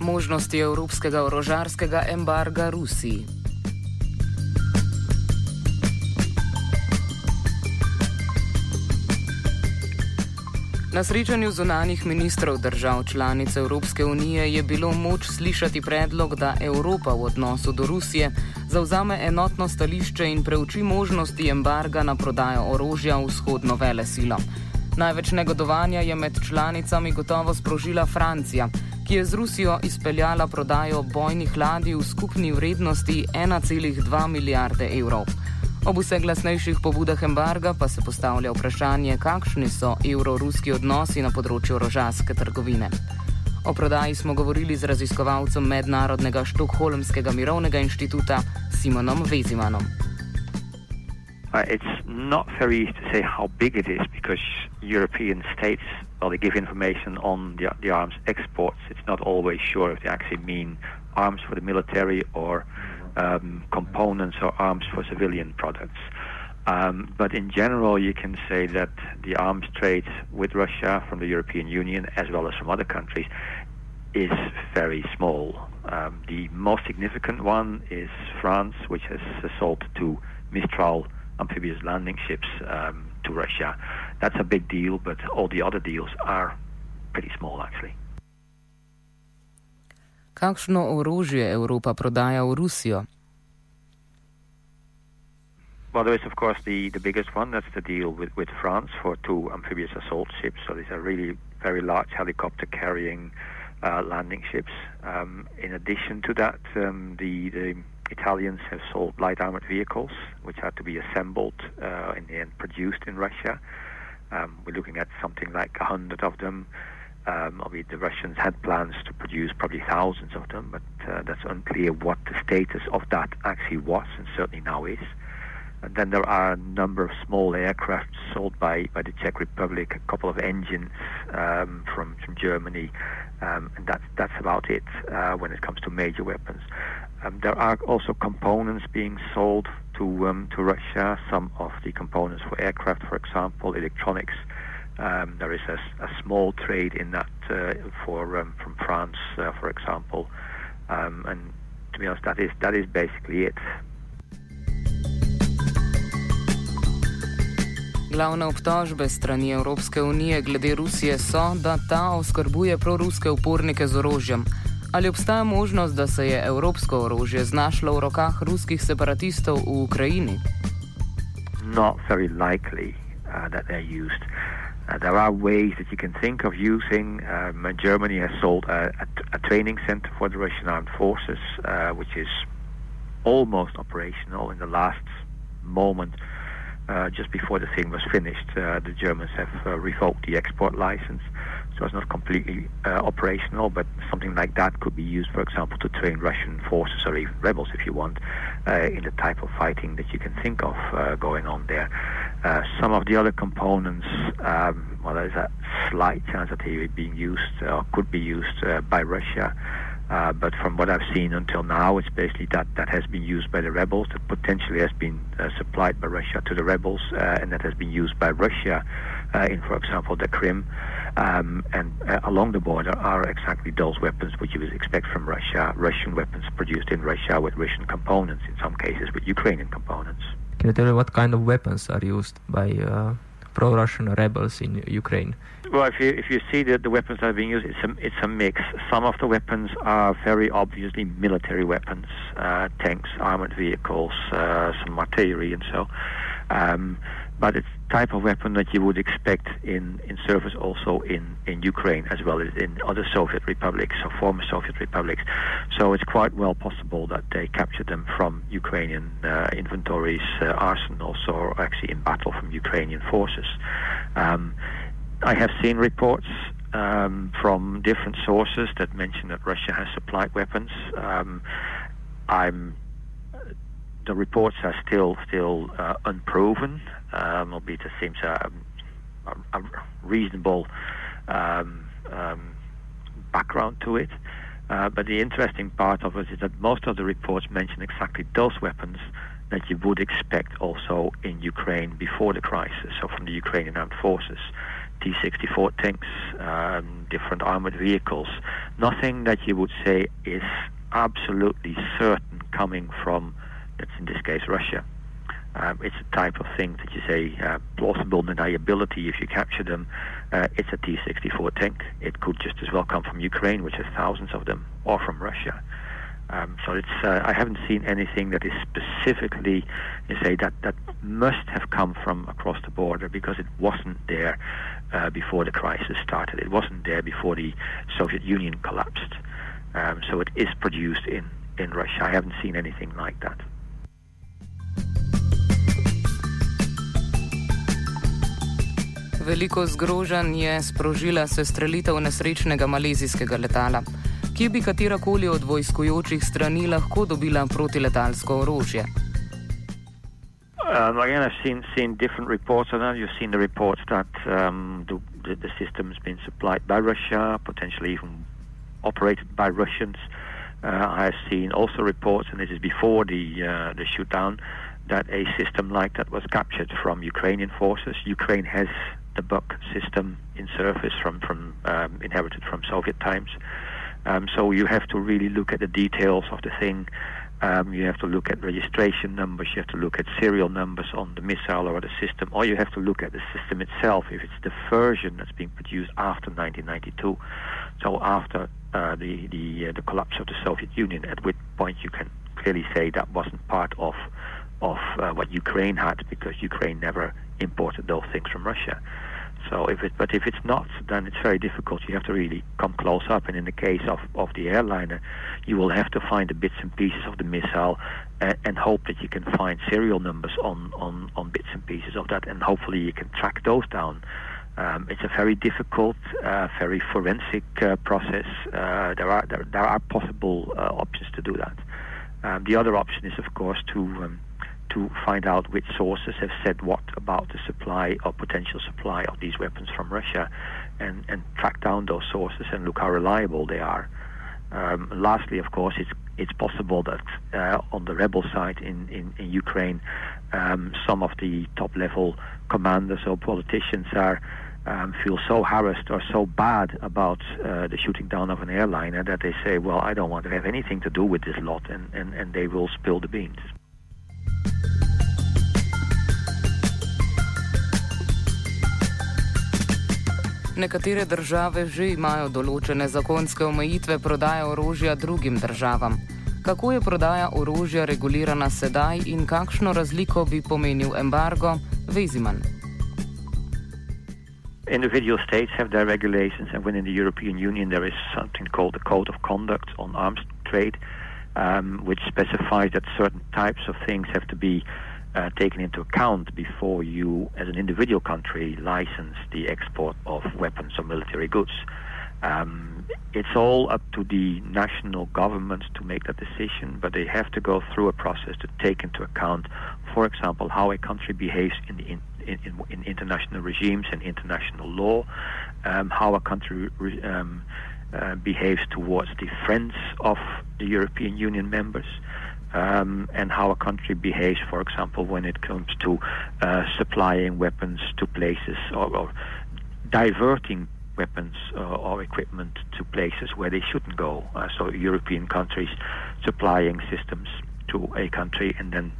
možnosti evropskega orožarskega embarga Rusiji. Na srečanju zunanih ministrov držav članic Evropske unije je bilo moč slišati predlog, da Evropa v odnosu do Rusije zauzame enotno stališče in preuči možnosti embarga na prodajo orožja vzhodno vele silo. Največ negodovanja je med članicami gotovo sprožila Francija, ki je z Rusijo izpeljala prodajo bojnih ladij v skupni vrednosti 1,2 milijarde evrov. Ob vse glasnejših pobudah embarga pa se postavlja vprašanje, kakšni so evro-ruski odnosi na področju orožarske trgovine. O prodaji smo govorili z raziskovalcem Mednarodnega štokholmskega mirovnega inštituta Simonom Vezimanom. Uh, it's not very easy to say how big it is because European states, well, they give information on the, the arms exports. It's not always sure if they actually mean arms for the military or um, components or arms for civilian products. Um, but in general, you can say that the arms trade with Russia from the European Union as well as from other countries is very small. Um, the most significant one is France, which has sold two Mistral amphibious landing ships um, to Russia. That's a big deal, but all the other deals are pretty small actually. Kakšno orožje Evropa prodaja v Rusijo? Well, there is, of course, the, the biggest one. That's the deal with, with France for two amphibious assault ships. So these are really very large helicopter carrying uh, landing ships. Um, in addition to that, um, the, the Italians have sold light armored vehicles, which had to be assembled uh, in the end produced in Russia. Um, we're looking at something like a hundred of them. Um, the Russians had plans to produce probably thousands of them, but uh, that's unclear what the status of that actually was, and certainly now is. And then there are a number of small aircraft sold by, by the Czech Republic, a couple of engines um, from, from Germany, um, and that's, that's about it uh, when it comes to major weapons. Um, there are also components being sold to, um, to Russia, some of the components for aircraft, for example, electronics. Um, there is a, a, small trade in that uh, for um, from France, uh, for example, um, and to be honest, that is that is basically it. Glavne obtožbe strani Evropske unije glede Rusije so, da ta oskrbuje proruske upornike z orožjem. Ali obstaja možnost, da se je evropsko orožje znašlo v rokah ruskih separatistov v Ukrajini? Not very likely uh, that they're used. Uh, there are ways that you can think of using. Um, Germany has sold a, a, a, training center for the Russian armed forces, uh, which is almost operational in the last moment. Uh, just before the thing was finished, uh, the Germans have uh, revoked the export license. So it's not completely operational, but something like that could be used, for example, to train Russian forces or even rebels, if you want, in the type of fighting that you can think of going on there. some of the other components, um, well, there's a slight chance that they are being used or could be used by Russia. Uh, but from what I've seen until now, it's basically that that has been used by the rebels, that potentially has been uh, supplied by Russia to the rebels, uh, and that has been used by Russia uh, in, for example, the Crimea. Um, and uh, along the border are exactly those weapons which you would expect from Russia, Russian weapons produced in Russia with Russian components, in some cases with Ukrainian components. Can you tell me what kind of weapons are used by pro-Russian rebels in Ukraine? Well, if you if you see the, the weapons that are being used, it's a it's a mix. Some of the weapons are very obviously military weapons, uh, tanks, armored vehicles, uh, some artillery, and so. Um, but it's type of weapon that you would expect in, in service also in, in Ukraine as well as in other Soviet republics or former Soviet republics. So it's quite well possible that they captured them from Ukrainian uh, inventories, uh, arsenals, or actually in battle from Ukrainian forces. Um, I have seen reports um, from different sources that mention that Russia has supplied weapons. Um, I'm the reports are still still uh, unproven, um, albeit it seems a, a, a reasonable um, um, background to it. Uh, but the interesting part of it is that most of the reports mention exactly those weapons that you would expect also in Ukraine before the crisis, so from the Ukrainian armed forces T 64 tanks, um, different armored vehicles. Nothing that you would say is absolutely certain coming from, that's in this case, Russia. Um, it's a type of thing that you say uh, plausible deniability if you capture them. Uh, it's a T 64 tank. It could just as well come from Ukraine, which has thousands of them, or from Russia. Um, so it's uh, I haven't seen anything that is specifically you say that that must have come from across the border because it wasn't there uh, before the crisis started. It wasn't there before the Soviet Union collapsed. Um, so it is produced in in Russia. I haven't seen anything like that. Veliko zgrožanj je sprožila sestrelitev nesrečnega malezijskega letala. Kje bi katerakoli od vojskujočih strani lahko dobila protiletalsko orožje? Um, again, I've seen seen different reports on that. You've seen the reports that um, the, the, the system has been supplied by Russia, potentially even operated by Russians. Uh, I've seen also reports, and this is before the uh, the shootdown, that a system like that was captured from Ukrainian forces. Ukraine has the Buk system in service from from um, inherited from Soviet times. Um, so you have to really look at the details of the thing. Um, you have to look at registration numbers. You have to look at serial numbers on the missile or the system, or you have to look at the system itself. If it's the version that's being produced after 1992, so after uh, the the uh, the collapse of the Soviet Union, at which point you can clearly say that wasn't part of of uh, what Ukraine had because Ukraine never imported those things from Russia. So if it, but if it's not, then it's very difficult. You have to really come close up. And in the case of, of the airliner, you will have to find the bits and pieces of the missile and, and hope that you can find serial numbers on, on, on bits and pieces of that, and hopefully you can track those down. Um, it's a very difficult, uh, very forensic uh, process. Uh, there are there, there are possible uh, options to do that. Um, the other option is, of course, to um, to find out which sources have said what about the supply or potential supply of these weapons from Russia and, and track down those sources and look how reliable they are. Um, lastly, of course, it's it's possible that uh, on the rebel side in, in, in Ukraine, um, some of the top level commanders or politicians are um, feel so harassed or so bad about uh, the shooting down of an airliner that they say, well, I don't want to have anything to do with this lot, and, and, and they will spill the beans. Nekatere države že imajo določene zakonske omejitve prodaje orožja drugim državam. Kako je prodaja orožja regulirana sedaj in kakšno razliko bi pomenil embargo, Veziman? Individual states have their regulations, and within the European Union, there is something called the Code of Conduct on Arms Trade, um, which specifies that certain types of things have to be uh, taken into account before you, as an individual country, license the export of weapons or military goods. Um, it's all up to the national governments to make that decision, but they have to go through a process to take into account, for example, how a country behaves in, the in, in, in international regimes and international law, um, how a country re, um, uh, behaves towards the friends of the European Union members um, and how a country behaves, for example, when it comes to uh, supplying weapons to places or, or diverting weapons uh, or equipment to places where they shouldn't go. Uh, so European countries supplying systems to a country and then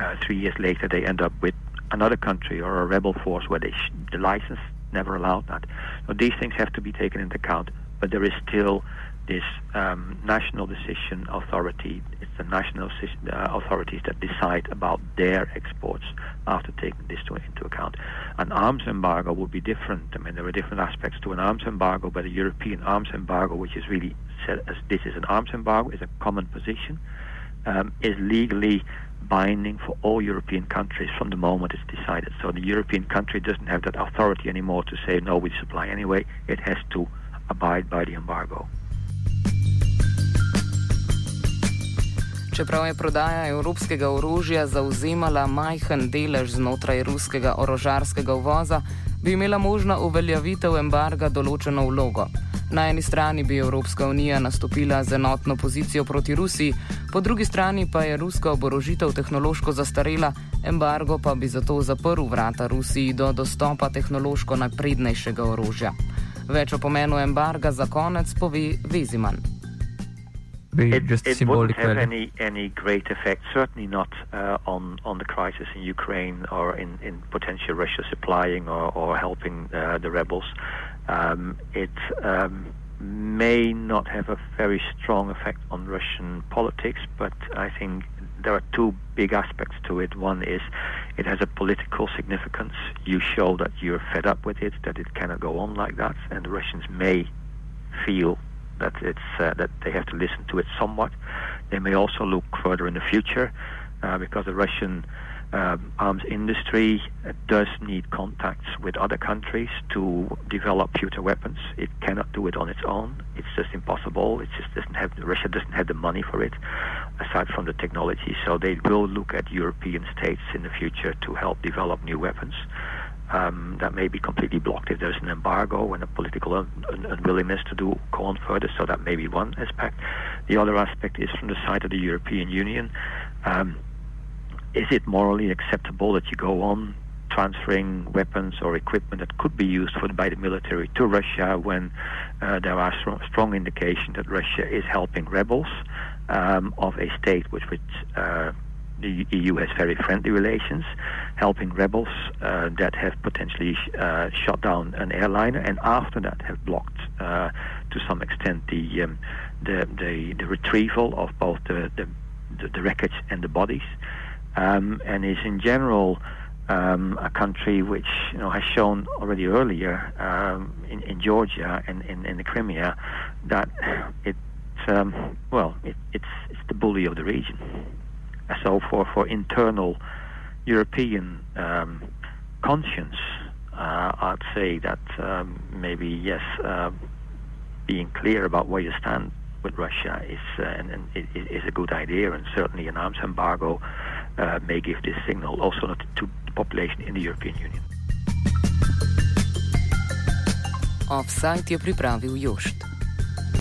uh, three years later they end up with another country or a rebel force where they the license never allowed that. So these things have to be taken into account, but there is still this um, national decision authority. It's the national uh, authorities that decide about their exports after taking this to, into account. An arms embargo would be different. I mean, there are different aspects to an arms embargo, but a European arms embargo, which is really said as this is an arms embargo, is a common position, um, is legally binding for all European countries from the moment it's decided. So the European country doesn't have that authority anymore to say, no, we supply anyway. It has to abide by the embargo. Čeprav je prodaja evropskega orožja zauzemala majhen delež znotraj ruskega orožarskega uvoza, bi imela možna uveljavitev embarga določeno vlogo. Na eni strani bi Evropska unija nastopila z enotno pozicijo proti Rusiji, po drugi strani pa je ruska oborožitev tehnološko zastarela, embargo pa bi zato zaprl vrata Rusiji do dostopa tehnološko naprednejšega orožja. Več o pomenu embarga za konec pove Veziman. It, it wouldn't have any, any great effect, certainly not uh, on, on the crisis in Ukraine or in, in potential Russia supplying or, or helping uh, the rebels. Um, it um, may not have a very strong effect on Russian politics, but I think there are two big aspects to it. One is it has a political significance. You show that you're fed up with it, that it cannot go on like that, and the Russians may feel that it's uh, that they have to listen to it somewhat. They may also look further in the future uh, because the Russian um, arms industry uh, does need contacts with other countries to develop future weapons. It cannot do it on its own. It's just impossible. It just doesn't have Russia doesn't have the money for it, aside from the technology. So they will look at European states in the future to help develop new weapons. Um, that may be completely blocked if there's an embargo and a political un- un- unwillingness to do go on further. So that may be one aspect. The other aspect is from the side of the European Union. Um, is it morally acceptable that you go on transferring weapons or equipment that could be used for, by the military to Russia when uh, there are strong, strong indications that Russia is helping rebels um, of a state which uh, the EU has very friendly relations, helping rebels uh, that have potentially uh, shot down an airliner, and after that have blocked, uh, to some extent, the, um, the, the the retrieval of both the the, the wreckage and the bodies, um, and is in general. Um, a country which you know has shown already earlier um, in, in, Georgia and in, in, the Crimea that it um, well it, it's it's the bully of the region so for, for internal European um, conscience, uh, I'd say that um, maybe yes, uh, being clear about where you stand with Russia is uh, and, and is a good idea, and certainly an arms embargo uh, may give this signal also to the population in the European Union. Offside je pripravil Jošt.